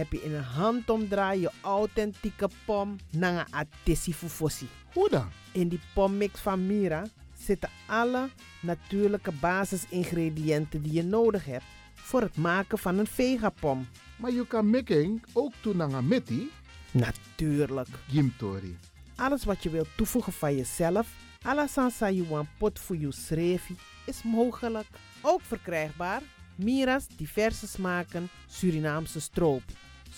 heb je in een handomdraai je authentieke pom naar een atesi fufosi. Hoe dan? In die pommix van Mira zitten alle natuurlijke basisingrediënten die je nodig hebt voor het maken van een vegapom. Maar je kan making ook toe naar een. Natuurlijk. Gimtori. Alles wat je wilt toevoegen van jezelf, alla sansa you pot voor je schreefie, is mogelijk. Ook verkrijgbaar Mira's diverse smaken Surinaamse stroop.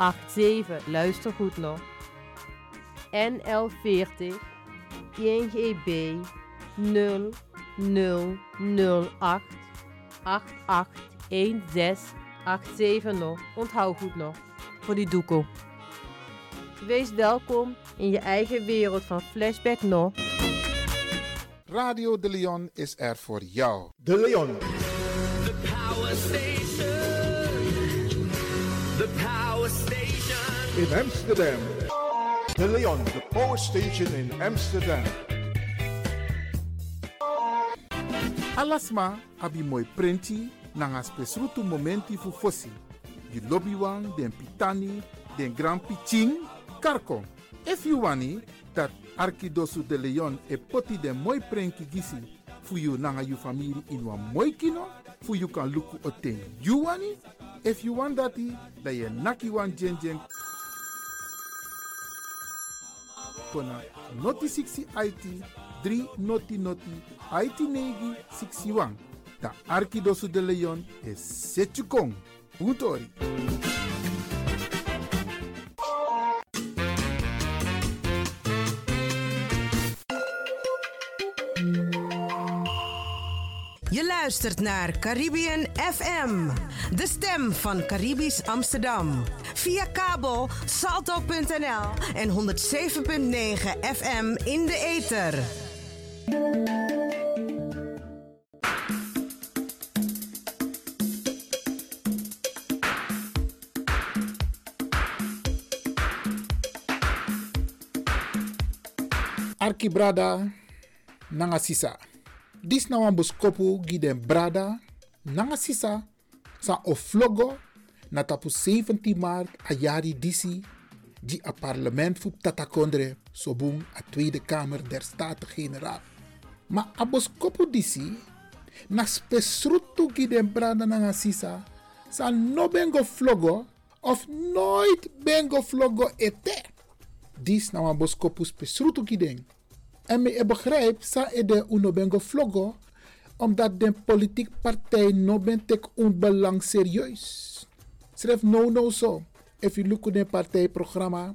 881787. Luister goed nog. NL40 INGB 0008 881687 nog. Onthoud goed nog. Voor die doekoe. Wees welkom in je eigen wereld van Flashback nog. Radio De Leon is er voor jou. De Leon. The power station. In Amsterdam. De Leon, the power station in Amsterdam. Alasma abi moi prenti nanga spesrutu momenti fu fosi. Di lobby den pitani, den grand piching, karko. If you wani, dat Arkidosu de Leon e poti den moi prenki gisi fu you nanga you family in wan moi kino, fu you kan luku oten you wani. If you want dati, da ye naki wan jen kona noti 60 IT 3 noti noti IT negi 61. Da Arkidosu de Leon is Setchukong. Puntori. Je luistert naar Caribbean FM, de stem van Caribisch Amsterdam. Via kabel salto.nl en 107.9 FM in de ether. Arki brada nanga. Dis na wan boskopu brada nanga sisa sa oflogo na tapu 17 maart a jari disi di a parlement fu tatakondre sobung a Tweede Kamer der Staten-Generaal. Ma a boskopu disi na spesrutu giden brada nanga sisa sa no bengo flogo of nooit bengo flogo ete. Dis na wan boskopu spesrutu giden. En me e begrijp sa e de uno bengo flogo omdat de politiek partij no ben tek un belang serieus. Schrijf no no so. If you look at the partijprogramma,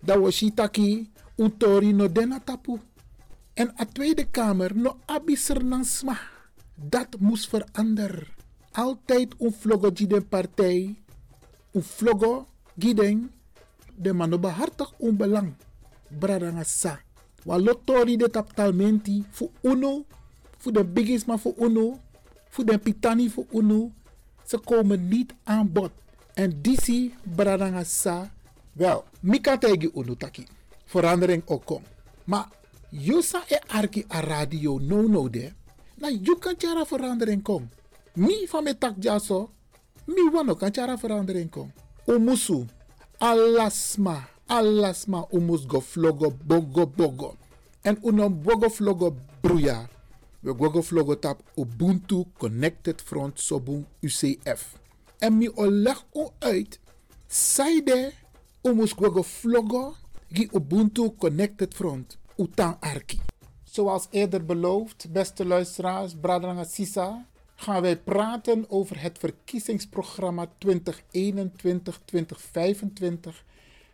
dat was taki un tori no dena tapu. En a Tweede Kamer no abiser nan sma. Dat moest veranderen. Altijd un flogo giden partij. Un flogo giden de mano behartig un belang. Bradanga sa. Wa lotori de taptalmenti fu uno, fu de bigisma fu uno, fu de pitani fu uno. Ze komen niet aan bod. En disi bradanga sa. Wel, mika tegi uno taki. Verandering ook kom. Maar yusa e arki a radio no no de. Na you kan chara verandering kom. Mi van me tak jaso. Mi wano kan chara verandering kom. Umusu. Alasma. Alasma umus go flogo bogo bogo. En unom bogo flogo bruya. We gogo flogo tap Ubuntu Connected Front Sobung UCF. En mi oleg o uit. Saide umus gogo flogo gi Ubuntu Connected Front. Utang Arki. Zoals eerder beloofd, beste luisteraars, Sisa, gaan wij praten over het verkiezingsprogramma 2021-2025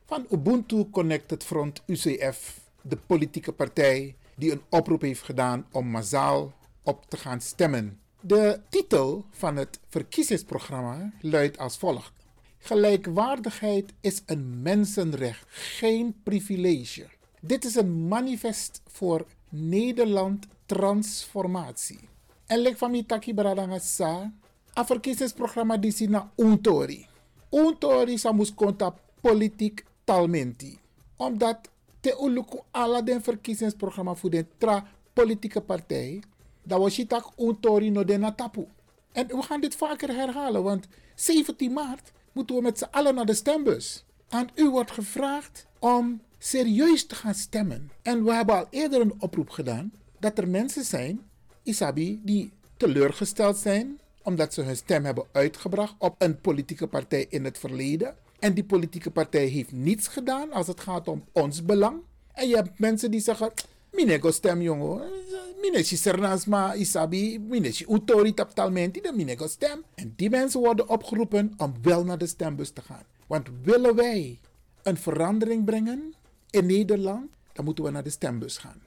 van Ubuntu Connected Front UCF, de politieke partij die een oproep heeft gedaan om massaal op te gaan stemmen. De titel van het verkiezingsprogramma luidt als volgt: Gelijkwaardigheid is een mensenrecht, geen privilege. Dit is een manifest voor Nederland transformatie. En lek van mi taki baradanga sa, a verkiezingsprogramma disi na untori. Untori sa konta politiek talmenti. Omdat te uluku ala den verkiezingsprogramma voor de tra politieke partij, dat was je tak untori no de na tapu. En we gaan dit vaker herhalen, want 17 maart moeten we met z'n allen naar de stembus. En u wordt gevraagd om serieus te gaan stemmen. En we hebben al eerder een oproep gedaan dat er mensen zijn, Isabi, die teleurgesteld zijn omdat ze hun stem hebben uitgebracht op een politieke partij in het verleden. En die politieke partij heeft niets gedaan als het gaat om ons belang. En je hebt mensen die zeggen, minego stem jongen, mineshi sernasma isabi, utori taptalmenti, de minego stem. En die mensen worden opgeroepen om wel naar de stembus te gaan. Want willen wij een verandering brengen in Nederland, dan moeten we naar de stembus gaan.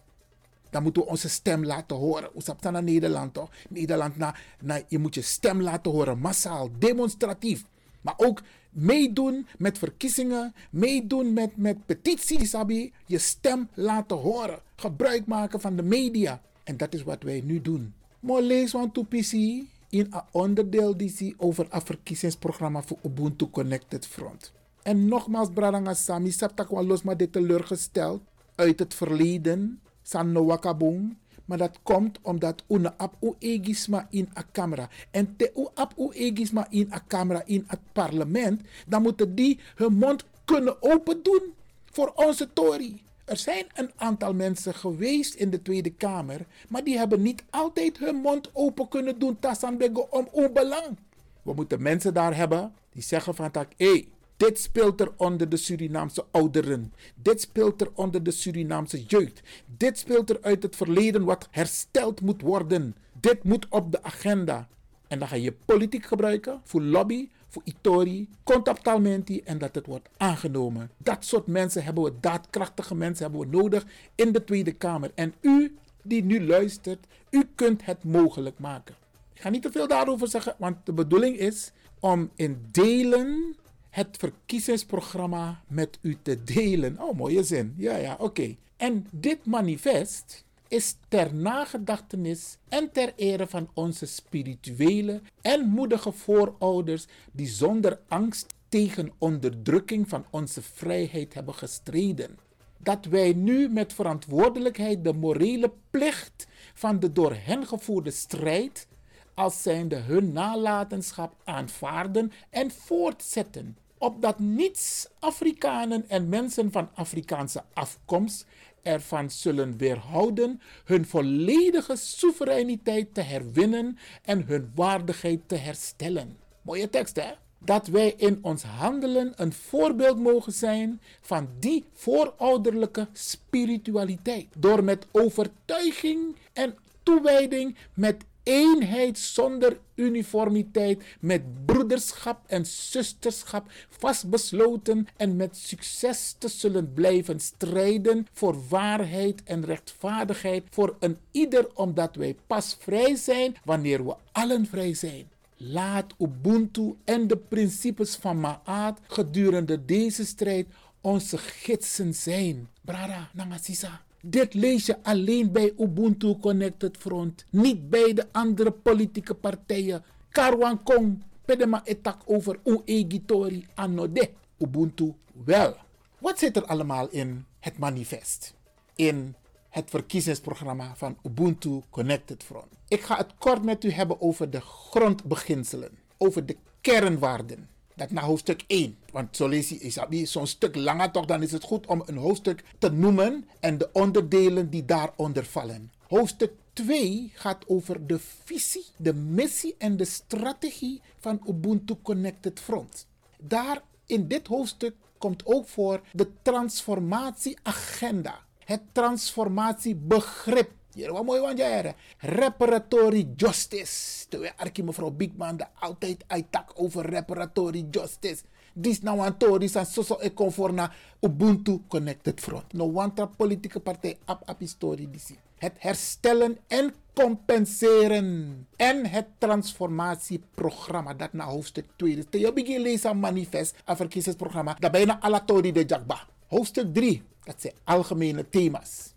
Dan moeten we onze stem laten horen. Hoe stapt naar Nederland toch? Nederland, na, na, je moet je stem laten horen, massaal, demonstratief. Maar ook meedoen met verkiezingen, meedoen met, met petities, Sabi. Je stem laten horen. Gebruik maken van de media. En dat is wat wij nu doen. Maar lees want to PC in een onderdeel die over het verkiezingsprogramma voor Ubuntu Connected Front. En nogmaals, Bradanga Sami, Saptak los maar dit teleurgesteld uit het verleden. San wakabong. Maar dat komt omdat una ap u egisma in a camera. En te u ap u egisma in a camera in het parlement. Dan moeten die hun mond kunnen open doen voor onze Tory. Er zijn een aantal mensen geweest in de Tweede Kamer. Maar die hebben niet altijd hun mond open kunnen doen. Tassan om onbelang. We moeten mensen daar hebben die zeggen van tak. Hey, Dit speelt er onder de Surinaamse ouderen. Dit speelt er onder de Surinaamse jeugd. Dit speelt er uit het verleden wat hersteld moet worden. Dit moet op de agenda. En dan ga je politiek gebruiken voor lobby, voor Itori, contactalmenti en dat het wordt aangenomen. Dat soort mensen hebben we, daadkrachtige mensen hebben we nodig in de Tweede Kamer. En u die nu luistert, u kunt het mogelijk maken. Ik ga niet te veel daarover zeggen, want de bedoeling is om in delen het verkiezingsprogramma met u te delen. Oh, mooie zin. Ja, ja, oké. En dit manifest is ter nagedachtenis en ter ere van onze spirituele en moedige voorouders die zonder angst tegen onderdrukking van onze vrijheid hebben gestreden. Dat wij nu met verantwoordelijkheid de morele plicht van de door hen gevoerde strijd als zijnde hun nalatenschap aanvaarden en voortzetten. Opdat niets Afrikanen en mensen van Afrikaanse afkomst ervan zullen weerhouden hun volledige soevereiniteit te herwinnen en hun waardigheid te herstellen. Mooie tekst, hè? Dat wij in ons handelen een voorbeeld mogen zijn van die voorouderlijke spiritualiteit. Door met overtuiging en toewijding, met eenheid zonder uniformiteit, met broederschap en zusterschap vastbesloten en met succes te zullen blijven strijden voor waarheid en rechtvaardigheid voor een ieder, omdat wij pas vrij zijn wanneer we allen vrij zijn. Laat Ubuntu en de principes van Maat gedurende deze strijd onze gidsen zijn. Brada, Nangasisa. Dit lees je alleen bij Ubuntu Connected Front, niet bij de andere politieke partijen. Karwan Kong, pedema etak over Uegitori anode. Ubuntu wel. Wat zit er allemaal in het manifest? In het verkiezingsprogramma van Ubuntu Connected Front. Ik ga het kort met u hebben over de grondbeginselen, over de kernwaarden. Dat naar hoofdstuk 1. Want zo lees je Isabi zo'n stuk langer toch, dan is het goed om een hoofdstuk te noemen en de onderdelen die daaronder vallen. Hoofdstuk 2 gaat over de visie, de missie en de strategie van Ubuntu Connected Front. Daar in dit hoofdstuk komt ook voor de transformatieagenda, het transformatiebegrip. Hier wat mooi want jaren. Reparatory justice. Terwijl Arkie mevrouw Bigman de altijd uittak over reparatory justice. Dis nou aan Tory san soso e conforna Ubuntu Connected Front. No wanta politieke partij ap ap historie disi. Het herstellen en compenseren. En het transformatieprogramma dat na hoofdstuk 2 is. Je begin lezen manifest, een verkiezingsprogramma. Dat bijna alle Tory de Jakba. Hoofdstuk 3, dat zijn algemene thema's.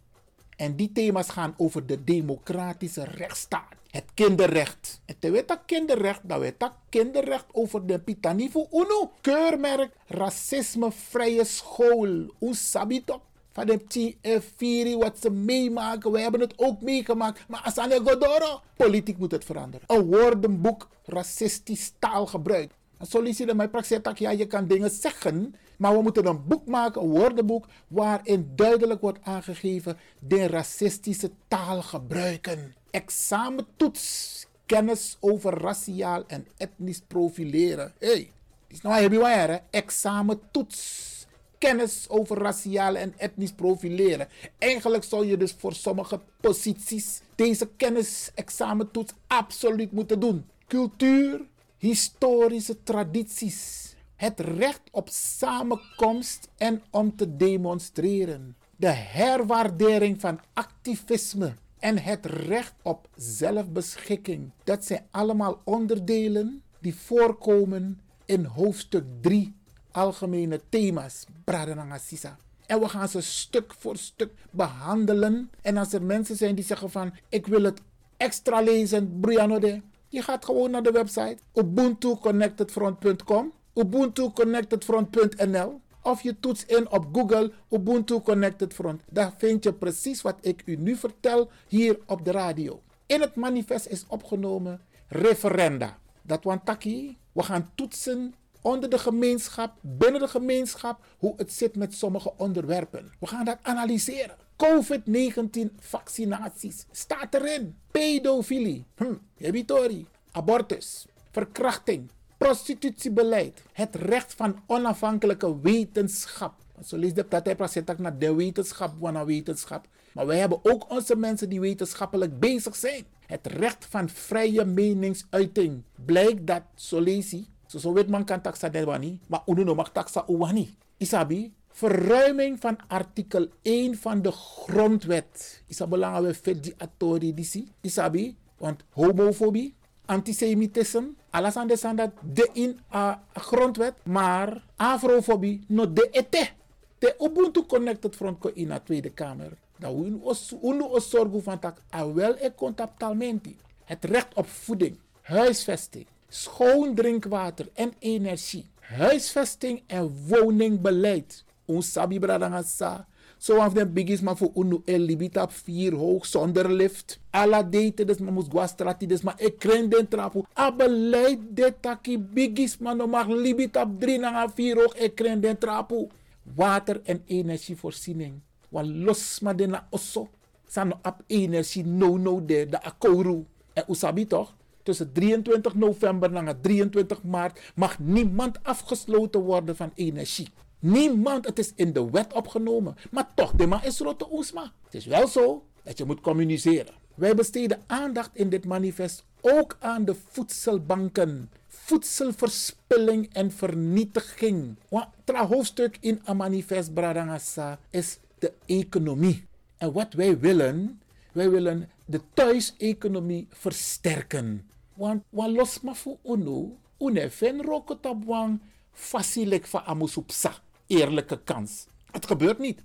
En die thema's gaan over de democratische rechtsstaat. Het kinderrecht. En te weten kinderrecht, dat weet dat kinderrecht over de Pitanivo Uno. Keurmerk racismevrije school. Hoe sabito? Van de TF4, wat ze meemaken. We hebben het ook meegemaakt. Maar Asane Godoro. Politiek moet het veranderen. Een woordenboek racistisch taalgebruik. Solliciteer mij praxis ja, je kan dingen zeggen, maar we moeten een boek maken, een woordenboek, waarin duidelijk wordt aangegeven de racistische taal gebruiken. Examentoets, kennis over raciaal en etnisch profileren. Hé, hey, is nou heb je waar, Examentoets. Kennis over raciaal en etnisch profileren. Eigenlijk zou je dus voor sommige posities deze kennis-examentoets absoluut moeten doen. Cultuur, historische tradities, het recht op samenkomst en om te demonstreren, de herwaardering van activisme en het recht op zelfbeschikking. Dat zijn allemaal onderdelen die voorkomen in hoofdstuk 3 algemene thema's. Bradanangasisa. En we gaan ze stuk voor stuk behandelen. En als er mensen zijn die zeggen van ik wil het extra lezen, Brianode, je gaat gewoon naar de website ubuntuconnectedfront.com, ubuntuconnectedfront.nl of je toets in op Google Ubuntu Connected Front. Daar vind je precies wat ik u nu vertel hier op de radio. In het manifest is opgenomen referenda. Dat want taki, we gaan toetsen onder de gemeenschap, binnen de gemeenschap, hoe het zit met sommige onderwerpen. We gaan dat analyseren. COVID-19 vaccinaties staat erin. Pedofilie, hm, abortus, verkrachting, prostitutiebeleid, het recht van onafhankelijke wetenschap. Zo de partij naar de wetenschap van wetenschap. Maar wij hebben ook onze mensen die wetenschappelijk bezig zijn. Het recht van vrije meningsuiting. Blijkt dat, zo lees je, zo zo weet man kan taxa derwani, maar uno mag taxa uwani. Isabi, verruiming van artikel 1 van de grondwet. Is dat belangrijk voor die atori die Isabi, want homofobie, antisemitisme, alles aan de in a grondwet, maar afrofobie no de ete. De Ubuntu Connected Front ko in de Tweede Kamer. Dat we ons zorgen van dat wel e contactalmenti. Het recht op voeding, huisvesting, schoon drinkwater en energie, huisvesting en woningbeleid. Ons sabi bradangasa. Zo af de bigis maar voor unu el libita vier hoog zonder lift. Alla date des ma mus guastrati des ma ik den trapu. A beleid de taki bigis maar no mag libita drie na vier hoog ik kren den trapu. Water en energievoorziening. Wan los maar den na osso. Sano ap energie no no de de akoru. En usabi toch? Tussen 23 november en 23 maart mag niemand afgesloten worden van energie. Niemand, het is in de wet opgenomen. Maar toch, de is rotte oesma. Het is wel zo dat je moet communiceren. Wij besteden aandacht in dit manifest ook aan de voedselbanken. Voedselverspilling en vernietiging. Het hoofdstuk in een manifest Bradangasa is de economie. En wat wij willen, wij willen de thuiseconomie versterken. Want wat los maar voor UNO, une ven rokotabwang, facilik van amusupsa eerlijke kans. Het gebeurt niet.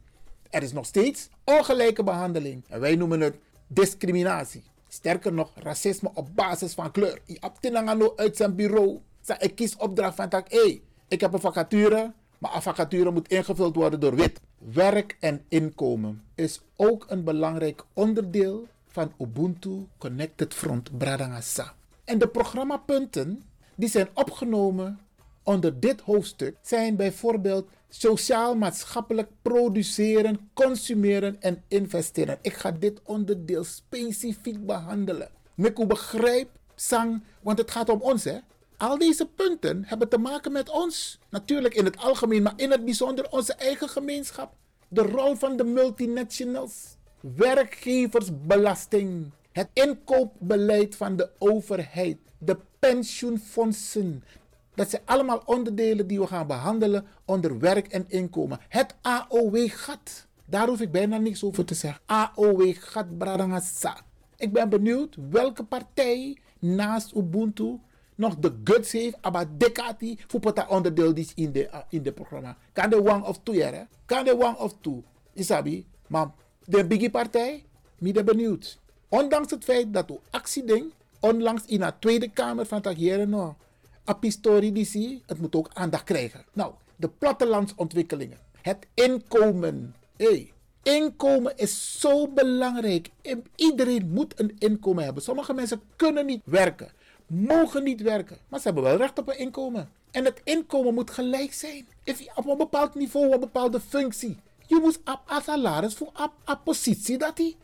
Er is nog steeds ongelijke behandeling. En wij noemen het discriminatie. Sterker nog, racisme op basis van kleur. Je hebt uit zijn bureau. Ik kies opdracht van tak, hey, ik heb een vacature, maar een vacature moet ingevuld worden door wit. Werk en inkomen is ook een belangrijk onderdeel van Ubuntu Connected Front Bradangasa. En de programmapunten die zijn opgenomen onder dit hoofdstuk zijn bijvoorbeeld sociaal-maatschappelijk produceren, consumeren en investeren. Ik ga dit onderdeel specifiek behandelen. Miku begrijp, sang, want het gaat om ons hè. Al deze punten hebben te maken met ons. Natuurlijk in het algemeen, maar in het bijzonder onze eigen gemeenschap. De rol van de multinationals. Werkgeversbelasting. Het inkoopbeleid van de overheid. De pensioenfondsen. Dat zijn allemaal onderdelen die we gaan behandelen onder werk en inkomen. Het AOW-gat. Daar hoef ik bijna niks over te zeggen. AOW-gat Bradangasa. Ik ben benieuwd welke partij naast Ubuntu nog de guts heeft, maar dekati voor dat onderdeel is in de, uh, in de programma. Kan de one of two, hè? Kan de one of two. Isabi, maar de biggie partij, ben benieuwd. Ondanks het feit dat u actieding onlangs in de Tweede Kamer van Tagieren nog apistori het moet ook aandacht krijgen. Nou, de plattelandsontwikkelingen. Het inkomen. Hey, inkomen is zo belangrijk. Iedereen moet een inkomen hebben. Sommige mensen kunnen niet werken, mogen niet werken, maar ze hebben wel recht op een inkomen. En het inkomen moet gelijk zijn. Op een bepaald niveau, op een bepaalde functie. Je moet op salaris voor een positie dat hij.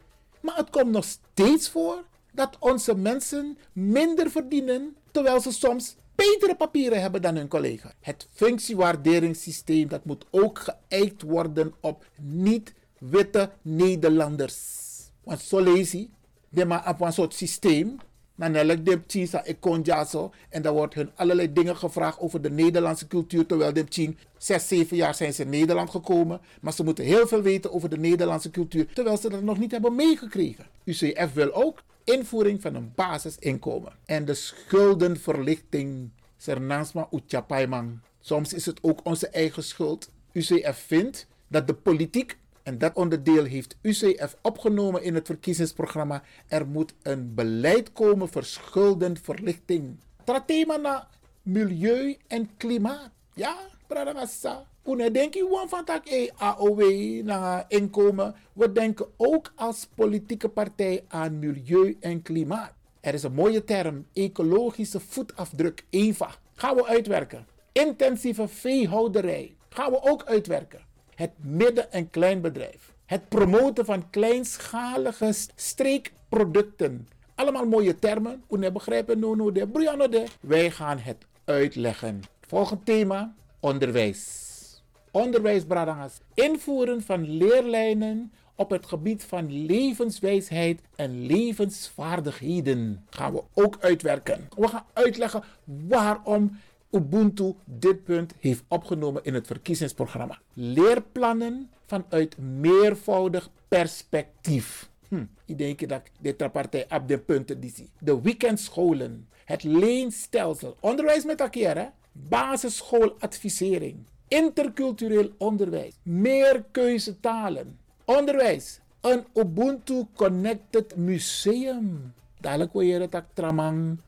Maar het komt nog steeds voor dat onze mensen minder verdienen, terwijl ze soms betere papieren hebben dan hun collega. Het functiewaarderingssysteem dat moet ook geëikt worden op niet-witte Nederlanders. Want zo lees je, maar op een soort systeem. Dan elk de tjisa zo en dan wordt hun allerlei dingen gevraagd over de Nederlandse cultuur. Terwijl de tien, zes, zeven jaar zijn ze in Nederland gekomen. Maar ze moeten heel veel weten over de Nederlandse cultuur. Terwijl ze dat nog niet hebben meegekregen. UCF wil ook invoering van een basisinkomen en de schuldenverlichting. Utjapaimang. Soms is het ook onze eigen schuld. UCF vindt dat de politiek, en dat onderdeel heeft UCF opgenomen in het verkiezingsprogramma, er moet een beleid komen voor schuldenverlichting. Tratema na milieu en klimaat. Ja, Bradagassa. Toen denk je van AOW na inkomen. We denken ook als politieke partij aan milieu en klimaat. Er is een mooie term, ecologische voetafdruk, EVA. Gaan we uitwerken. Intensieve veehouderij. Gaan we ook uitwerken. Het midden- en kleinbedrijf. Het promoten van kleinschalige streekproducten. Allemaal mooie termen. Hoe begrijpen no no de de. Wij gaan het uitleggen. Volgend thema: onderwijs. Onderwijs, Bradangas. Invoeren van leerlijnen op het gebied van levenswijsheid en levensvaardigheden gaan we ook uitwerken. We gaan uitleggen waarom Ubuntu dit punt heeft opgenomen in het verkiezingsprogramma. Leerplannen vanuit meervoudig perspectief. Hm, ik denk dat dit partij op de punten die zie. De weekendscholen, het leenstelsel, onderwijs met elkaar, basisschooladvisering, intercultureel onderwijs, meer keuzetalen, onderwijs, een Ubuntu Connected Museum. Dadelijk wil je het tramang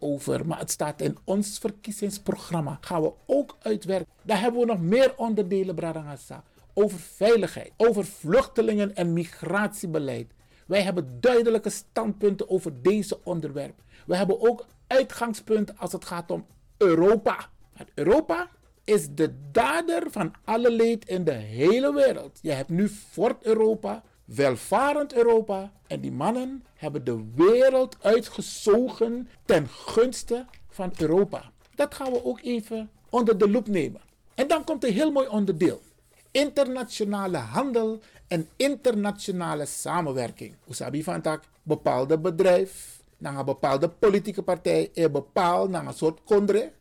over, maar het staat in ons verkiezingsprogramma. Gaan we ook uitwerken. Daar hebben we nog meer onderdelen, Bradangasa. Over veiligheid, over vluchtelingen en migratiebeleid. Wij hebben duidelijke standpunten over deze onderwerpen. We hebben ook uitgangspunten als het gaat om Europa. Want Europa is de dader van alle leed in de hele wereld. Je hebt nu Fort Europa, welvarend Europa. En die mannen hebben de wereld uitgezogen ten gunste van Europa. Dat gaan we ook even onder de loep nemen. En dan komt een heel mooi onderdeel. Internationale handel en internationale samenwerking. Usabi van tak bepaalde bedrijf, naar een bepaalde politieke partij, bepaald naar een soort kondre,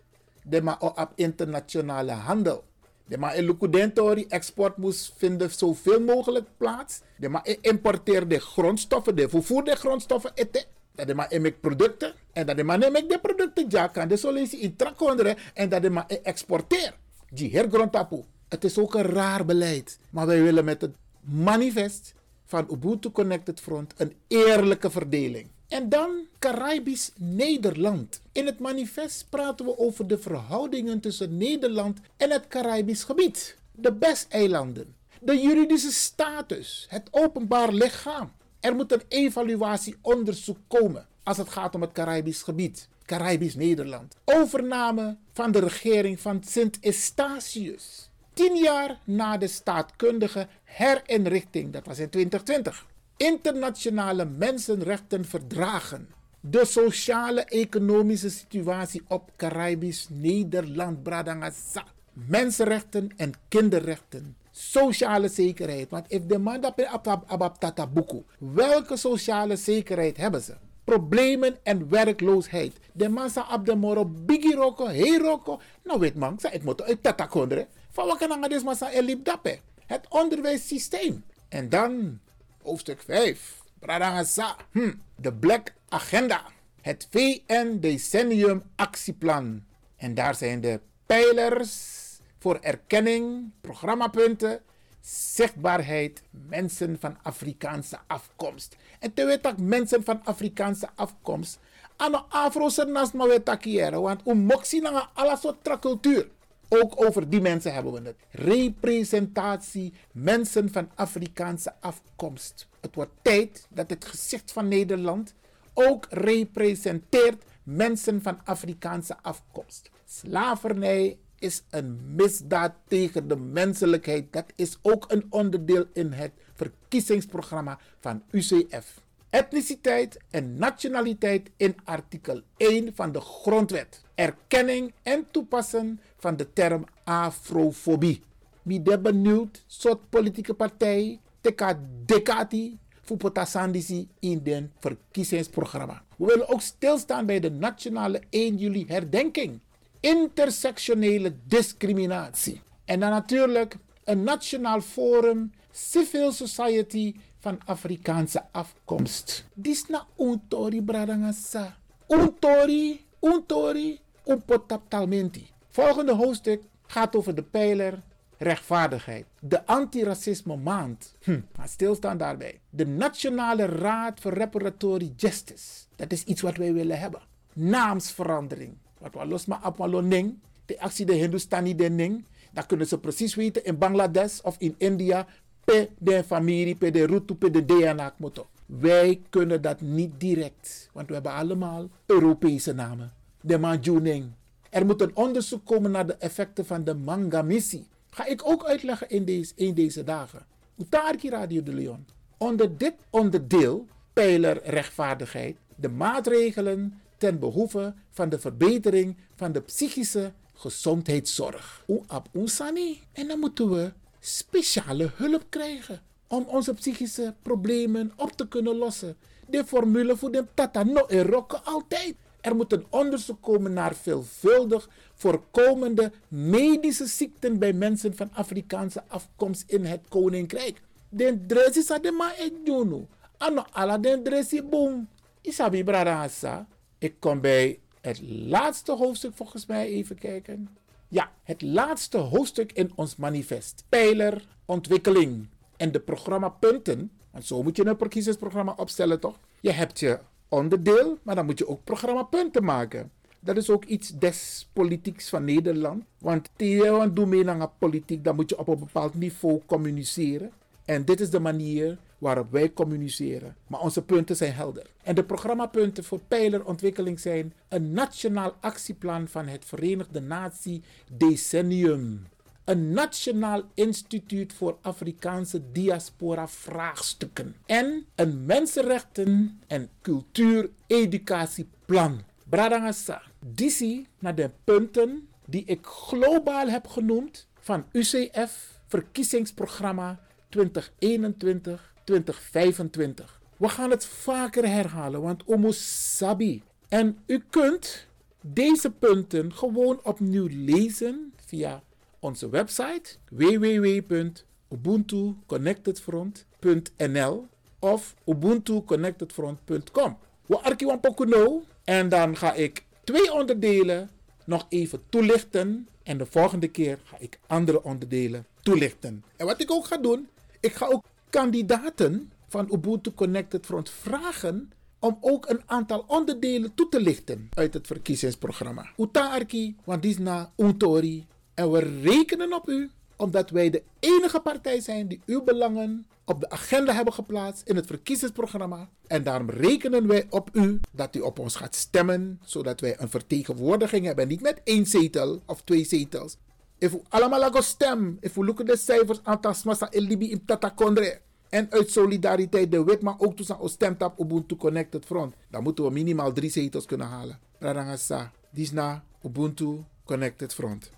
de maar op internationale handel. De maar in export moest vinden zoveel mogelijk plaats. De maar importeerde grondstoffen, de vervoerde grondstoffen eten. Dat de maar in producten. En dat de maar neem de producten ja kan de solutie in trakonderen. En dat de maar exporteer. Die hergrondtapu. Het is ook een raar beleid. Maar wij willen met het manifest van Ubuntu Connected Front een eerlijke verdeling. En dan Caribisch Nederland. In het manifest praten we over de verhoudingen tussen Nederland en het Caribisch gebied. De BES-eilanden. De juridische status. Het openbaar lichaam. Er moet een evaluatieonderzoek komen als het gaat om het Caribisch gebied. Caribisch Nederland. Overname van de regering van Sint Eustatius. Tien jaar na de staatkundige herinrichting, dat was in 2020 internationale mensenrechtenverdragen, de sociale-economische situatie op Caribisch Nederland, Bradangasa, mensenrechten en kinderrechten, sociale zekerheid. Want if de man dat buku, welke sociale zekerheid hebben ze? Problemen en werkloosheid. De massa op de moro bigi roko, hey roko. Nou weet man, ik moet uit tata kondre. Van wat kan deze massa elip? Het onderwijssysteem. En dan hoofdstuk 5. Pradangasa. Hm. De Black Agenda. Het VN Decennium Actieplan. En daar zijn de pijlers voor erkenning, programmapunten, zichtbaarheid, mensen van Afrikaanse afkomst. En te weten mensen van Afrikaanse afkomst, aan Afro naast maar want moxie naar alle soort cultuur. Ook over die mensen hebben we het. Representatie mensen van Afrikaanse afkomst. Het wordt tijd dat het gezicht van Nederland ook representeert mensen van Afrikaanse afkomst. Slavernij is een misdaad tegen de menselijkheid. Dat is ook een onderdeel in het verkiezingsprogramma van UCF. Etniciteit en nationaliteit in artikel 1 van de Grondwet. Erkenning en toepassen van de term afrofobie. Wie de benieuwd soort politieke partij teka dekati voor potasandisi in den verkiezingsprogramma. We willen ook stilstaan bij de nationale 1 juli herdenking. Intersectionele discriminatie. En dan natuurlijk een nationaal forum civil society van Afrikaanse afkomst. Disna untori bradangasa. Untori, untori, unpotaptalmenti. Volgende hoofdstuk gaat over de pijler rechtvaardigheid. De antiracisme maand. Hm, maar stilstaan daarbij. De Nationale Raad voor Reparatory Justice. Dat is iets wat wij willen hebben. Naamsverandering. Wat we los maar op ning. De actie de Hindustani de ning. Dan kunnen ze precies weten in Bangladesh of in India. Pe de familie, pe de route, pe de DNA. Wij kunnen dat niet direct. Want we hebben allemaal Europese namen. De Manjuning. Er moet een onderzoek komen naar de effecten van de manga-missie. Ga ik ook uitleggen in deze, in deze dagen. Utarki Radio de Leon. Onder dit onderdeel, pijler rechtvaardigheid, de maatregelen ten behoeve van de verbetering van de psychische gezondheidszorg. Oeap oesani. En dan moeten we speciale hulp krijgen om onze psychische problemen op te kunnen lossen. De formule voor de tata no erokken altijd. Er moet een onderzoek komen naar veelvuldig voorkomende medische ziekten bij mensen van Afrikaanse afkomst in het Koninkrijk. Den dresi sa de ma e junu. Ano ala dresi boom. Isabi bradasa. Ik kom bij het laatste hoofdstuk volgens mij even kijken. Ja, het laatste hoofdstuk in ons manifest. Pijler ontwikkeling. En de programmapunten. Want zo moet je een verkiezingsprogramma opstellen, toch? Je hebt je onderdeel, maar dan moet je ook programmapunten maken. Dat is ook iets des politieks van Nederland. Want tegen doe mee naar politiek, dan moet je op een bepaald niveau communiceren. En dit is de manier waarop wij communiceren. Maar onze punten zijn helder. En de programmapunten voor pijlerontwikkeling zijn een nationaal actieplan van het Verenigde Natie Decennium. Een Nationaal Instituut voor Afrikaanse Diaspora Vraagstukken. En een Mensenrechten- en Cultuur-Educatieplan. Bradangasa. Disi naar de punten die ik globaal heb genoemd van UCF verkiezingsprogramma 2021 2025. We gaan het vaker herhalen, want Omo Sabi. En u kunt deze punten gewoon opnieuw lezen via onze website www.ubuntuconnectedfront.nl of ubuntuconnectedfront.com. We arkiwan pokuno en dan ga ik twee onderdelen nog even toelichten en de volgende keer ga ik andere onderdelen toelichten. En wat ik ook ga doen, ik ga ook kandidaten van Ubuntu Connected Front vragen om ook een aantal onderdelen toe te lichten uit het verkiezingsprogramma. Utaarki, want die is na Untori. En we rekenen op u, omdat wij de enige partij zijn die uw belangen op de agenda hebben geplaatst in het verkiezingsprogramma. En daarom rekenen wij op u dat u op ons gaat stemmen, zodat wij een vertegenwoordiging hebben. Niet met één zetel of twee zetels. If we allemaal laten stem, if we look at de cijfers, aantal smasa in Libi in Tatakondre. En uit solidariteit de wet, maar ook toen stemt op Ubuntu Connected Front. Dan moeten we minimaal drie zetels kunnen halen. Radangasa, Disna, Ubuntu Connected Front.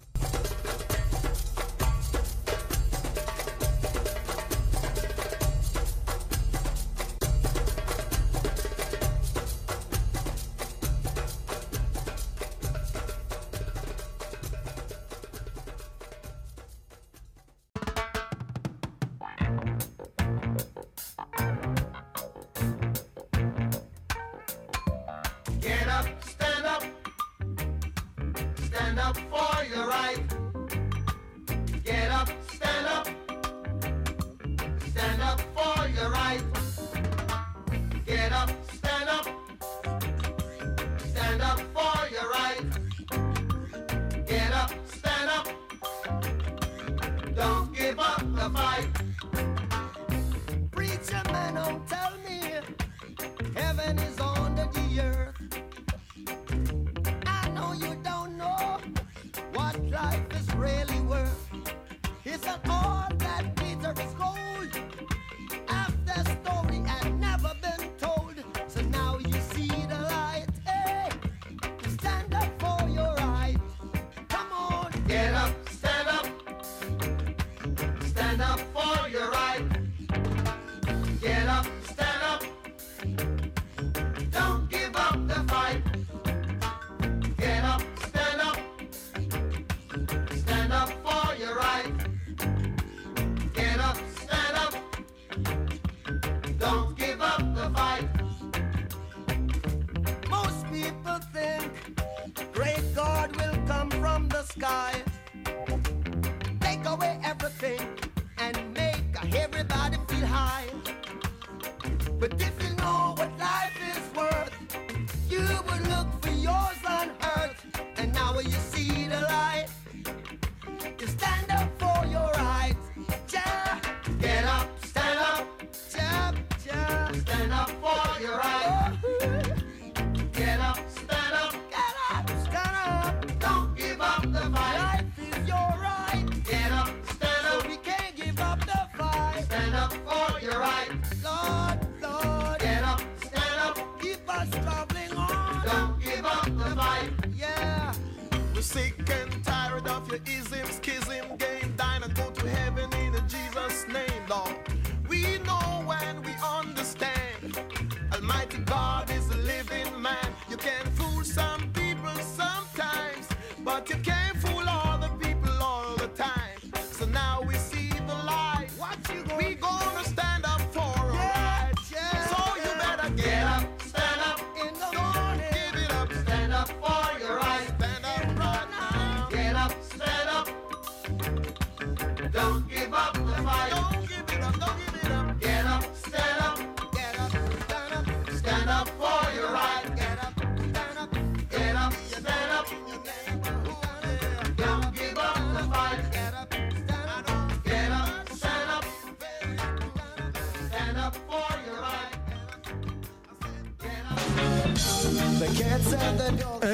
God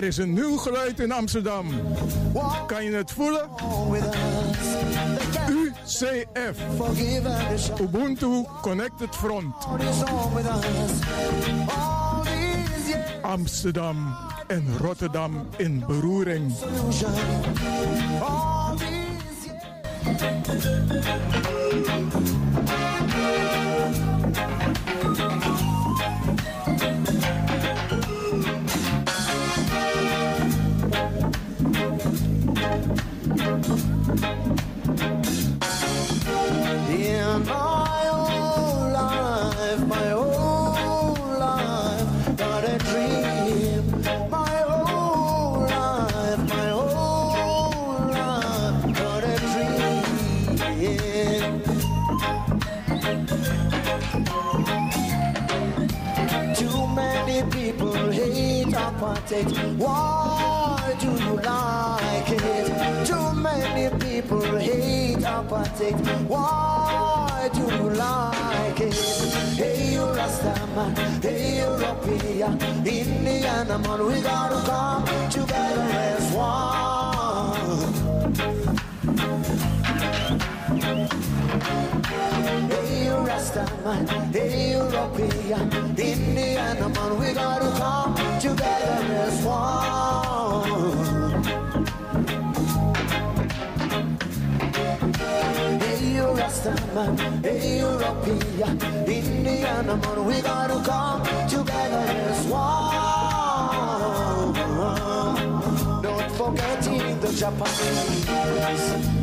Er is een nieuw geluid in Amsterdam. Kan je het voelen? UCF. Ubuntu Connected Front. Amsterdam en Rotterdam in beroering. Apartheid. Why do you like it? Too many people hate apartheid. Why do you like it? Hey, you Rastaman, hey, European, Indiana man, we gotta come together as one. Hey, you Rastaman, hey, European, Indiana man, we gotta come together as one. Hey, you Rastaman, hey, European, Indiana man, we gotta come together as one. Don't forgetting the Japanese.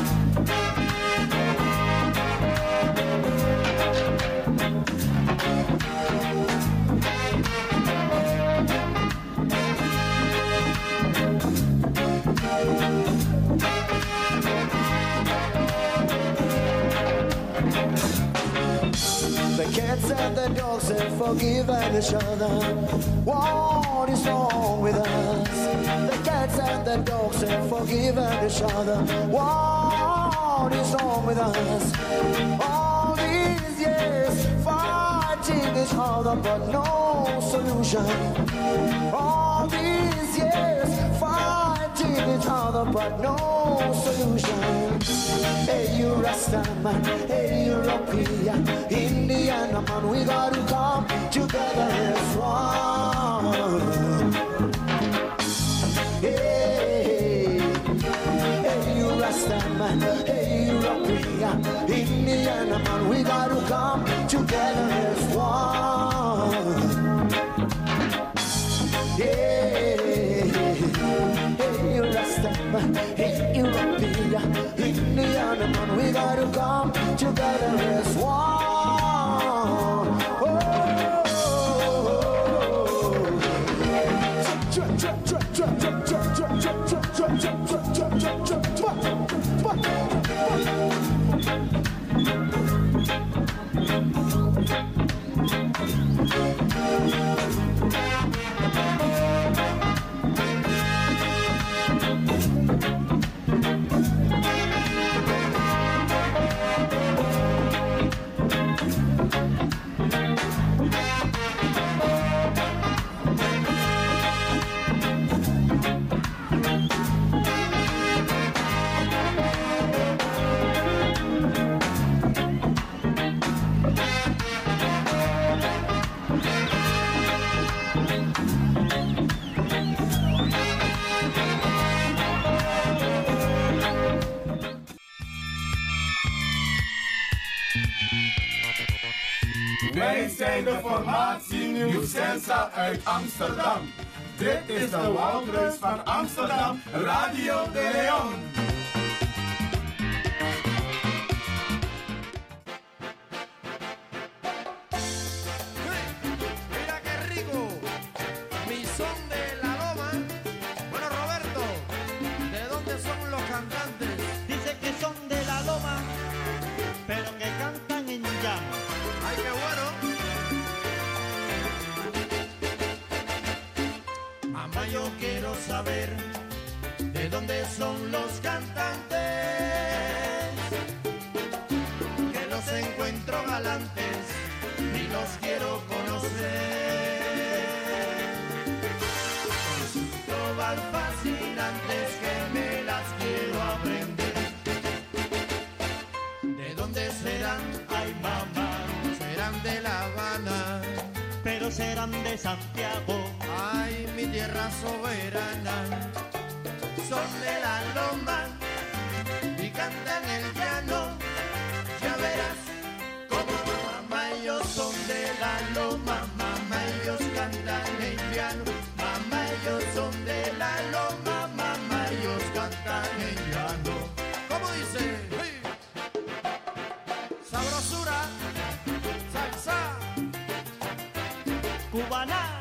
cats and the dogs have forgiven each other. What is wrong with us? The cats and the dogs have forgiven each other. What is wrong with us? All these years fighting each other, but no solution. All these years fighting each other, but no solution. Hey, you Rastaman, hey, you European, Indiana man, we gotta come together as one. Hey, hey, you Rastaman, hey, European, Indiana man, we gotta come together as one. Hey, together as Wij zijn de formatie Nieuw Sensa uit Amsterdam. Dit is de Woudreus van Amsterdam, Radio de Leon. cubana.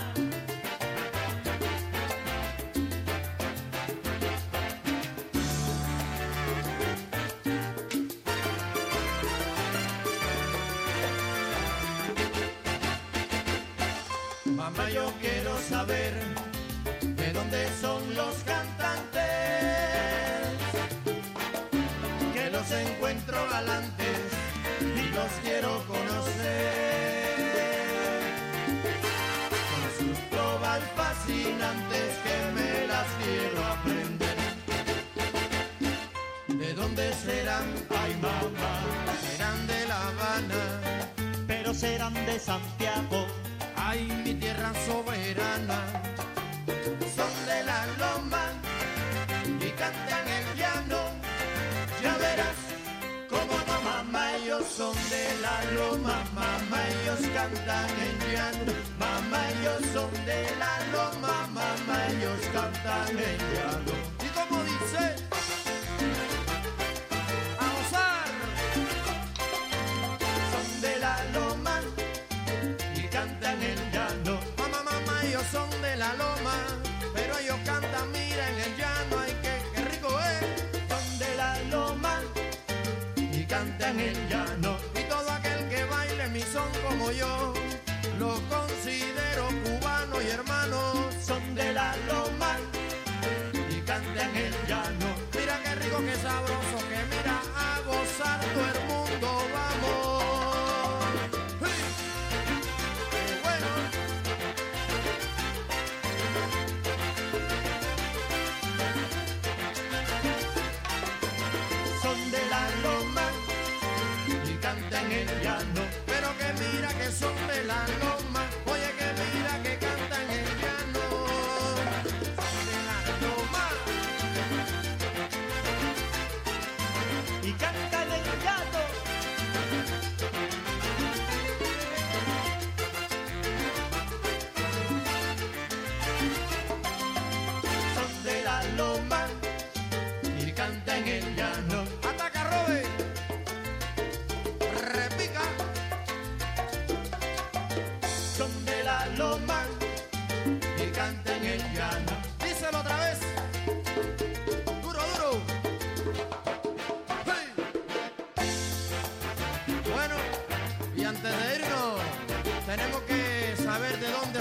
serán de Santiago. Ay, mi tierra soberana, son de la loma y cantan el llano. Ya verás cómo mamá, ellos son de la loma, mamá, ellos cantan el llano. Mamá, ellos son de la loma, mamá, ellos cantan el llano.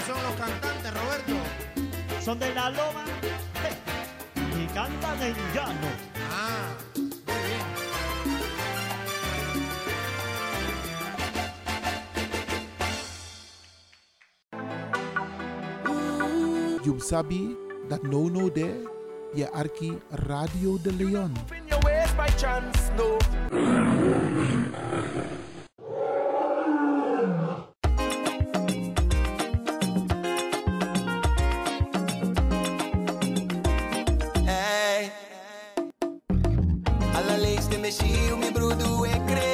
son los cantantes, Roberto? Son de la loma y cantan en llano. Ah, muy bien. You sabi that no no there, ye arki Radio de Leon. meshi umi brudu ekre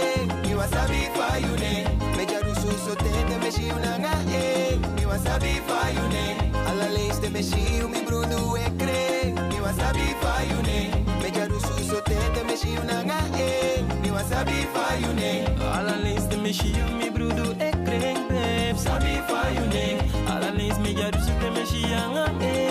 mi wasabi fayune meja rusu sote te o unanga e mi wasabi fayune ala leis te meshi umi brudu ekre mi wasabi fayune meja rusu sote te o unanga e mi wasabi fayune ala leis te meshi umi brudu ekre sabi fayune ala leis meja rusu te meshi unanga e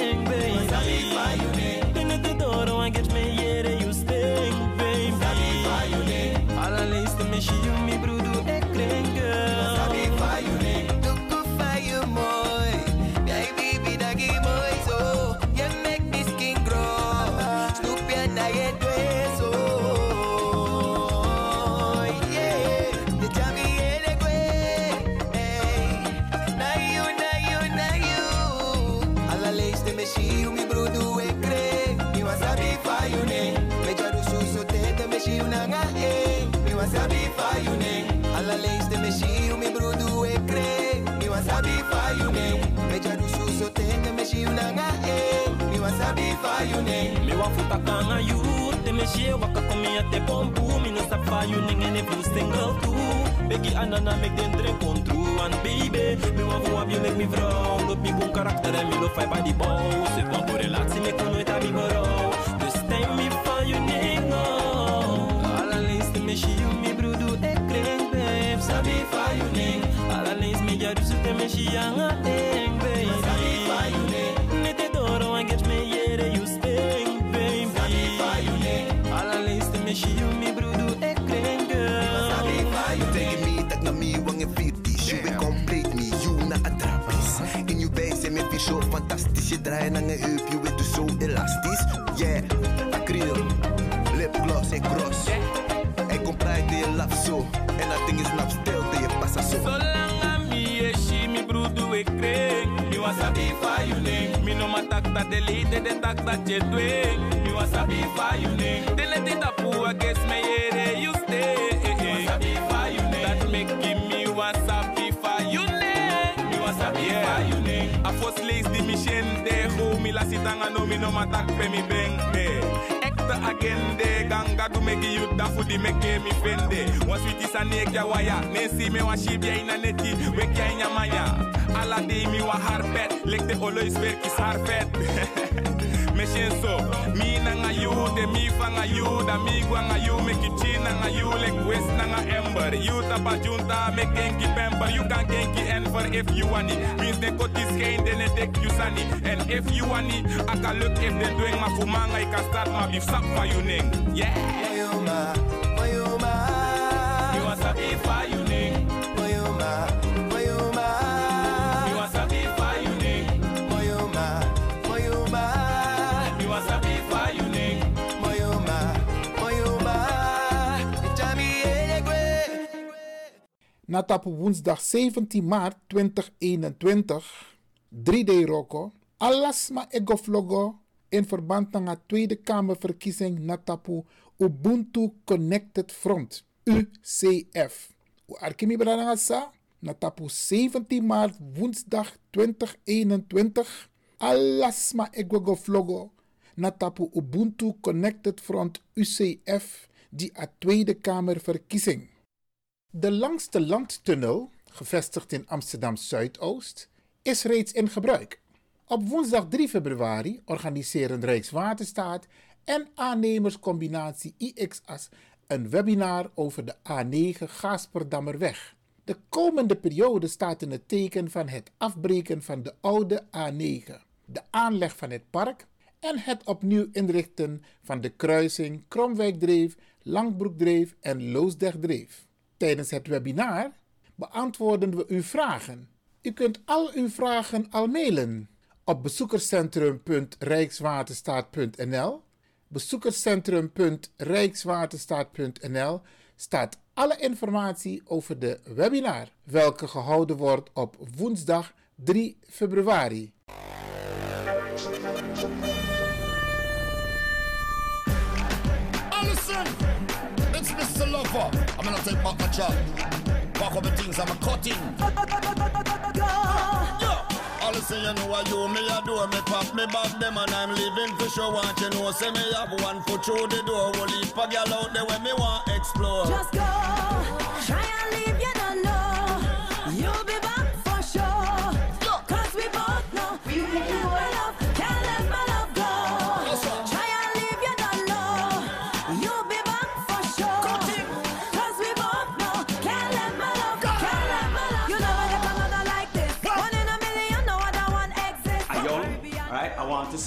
wasabi for you name. Me wa futa kanga you Te me shie waka komi a te pompu Mi no sa fa you ning en if you single too Begi anana make den drink on true And baby Me wa fu ab you make me vrouw Loop mi boom karakter en mi lo fai by the bow Zit wan voor relatie me kon nooit abi berouw Dus stem mi van you ning oh Allerleens te me shie you mi brudu e kring babe Sabi fa you ning Allerleens me ja rusu Je draait naar een heup, je weet dus zo elastisch. Yeah, acryl, lipgloss en cross. En kom praat je laf zo. En dat ding is nap dat je passa zo. Zolang aan mi e shi mi brudu e kring Mi wasabi fa you ning Mi no matak ta delete de tak ta je dwing Mi wasabi fa you ning De it up who guess me yere you stay ning A fos lees di mi shen de Go mi la sitanga no mi no matak pe mi beng de Ekte agende ganga du meki you da fu di meke mi fende. Wan sweetie sa nek ya waya Ne si me wan shib ya ina neti Wek ya inya maya Ala de mi wa har pet Lek de olois verkis har pet. Me shen so Mi na nga you de mi fa nga you Da mi gwa nga you Meki chi na nga you Lek west na nga ember. You tapa junta Mek genki pamper You kan genki enver if you want it. Means de kotis geen de ne dek you sani And if you want it I can look if they doing ma fumanga I can start ma beef sap for you ning Yeah Mayuma, Mayuma. You want sabi for you ning Mayuma, Mayuma. You want sabi for you ning Mayuma, Mayuma. You want sabi for you ning Mayuma, Mayuma. Itami elegwe. Natap woensdag 17 maart 2021, 3D Roko, Alasma Egoflogo in verband met de Tweede Kamerverkiezing Natapu Ubuntu Connected Front, UCF. U arkimi sa Natapu 17 maart woensdag 2021, Alasma Egoflogo Natapu Ubuntu Connected Front UCF, die a Tweede Kamerverkiezing. De langste landtunnel, gevestigd in Amsterdam Zuidoost, is reeds in gebruik. Op woensdag 3 februari organiseren Rijkswaterstaat en aannemerscombinatie IXAS een webinar over de A9 Gaasperdammerweg. De komende periode staat in het teken van het afbreken van de oude A9, de aanleg van het park en het opnieuw inrichten van de kruising Kromwijkdreef, Langbroekdreef en Loosdrechtdreef. Tijdens het webinar beantwoorden we uw vragen. U kunt al uw vragen al mailen op bezoekerscentrum.rijkswaterstaat.nl. Bezoekerscentrum.rijkswaterstaat.nl staat alle informatie over de webinar, welke gehouden wordt op woensdag 3 februari. Listen, it's Mr. Lover. I'm gonna take my job. Pack up the things I'm a cutting. Yeah. All listen, you know what you me a do me pop me back them and I'm living for sure. Want you know, say me have one foot through the door. Will leave a girl out there when me want explore. Just go,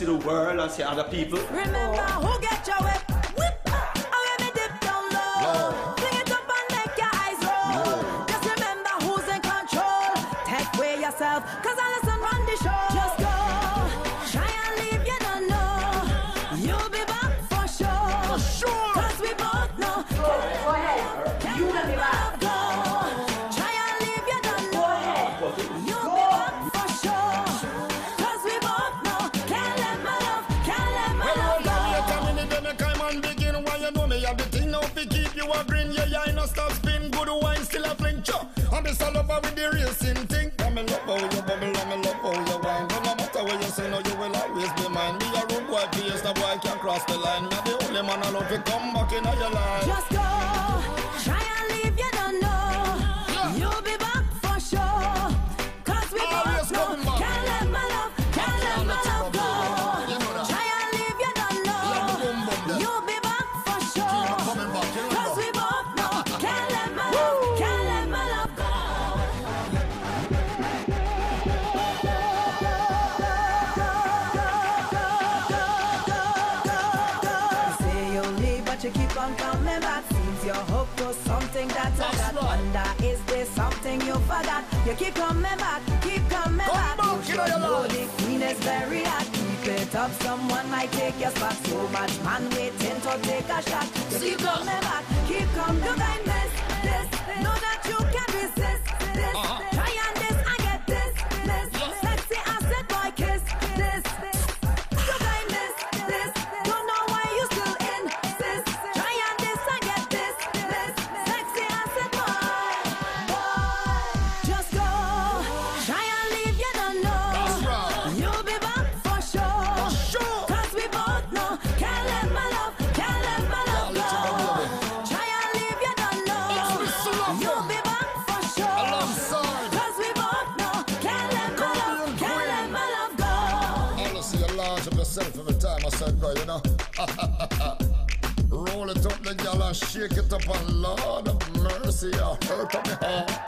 the world and see other people. Remember who get your way. over with the racing thing. I'm in love with your bubble I'm in love with your wine. But no matter what you say, no, you will always be mine. Me a rude boy, please, no boy can't cross the line. Me the only man I love you, come back in your life. you keep on coming back. Seems your hope to something that I got. Right. Wonder is there something you forgot? You keep coming back, keep coming Come back. back. You should know the queen is very hot. Keep it up, someone might take your spot. So much man waiting to take a shot. You keep us. coming back, keep coming back. You can miss this, know that you can resist this. Uh -huh. shake it up, a Lord of mercy, I hurt up your heart.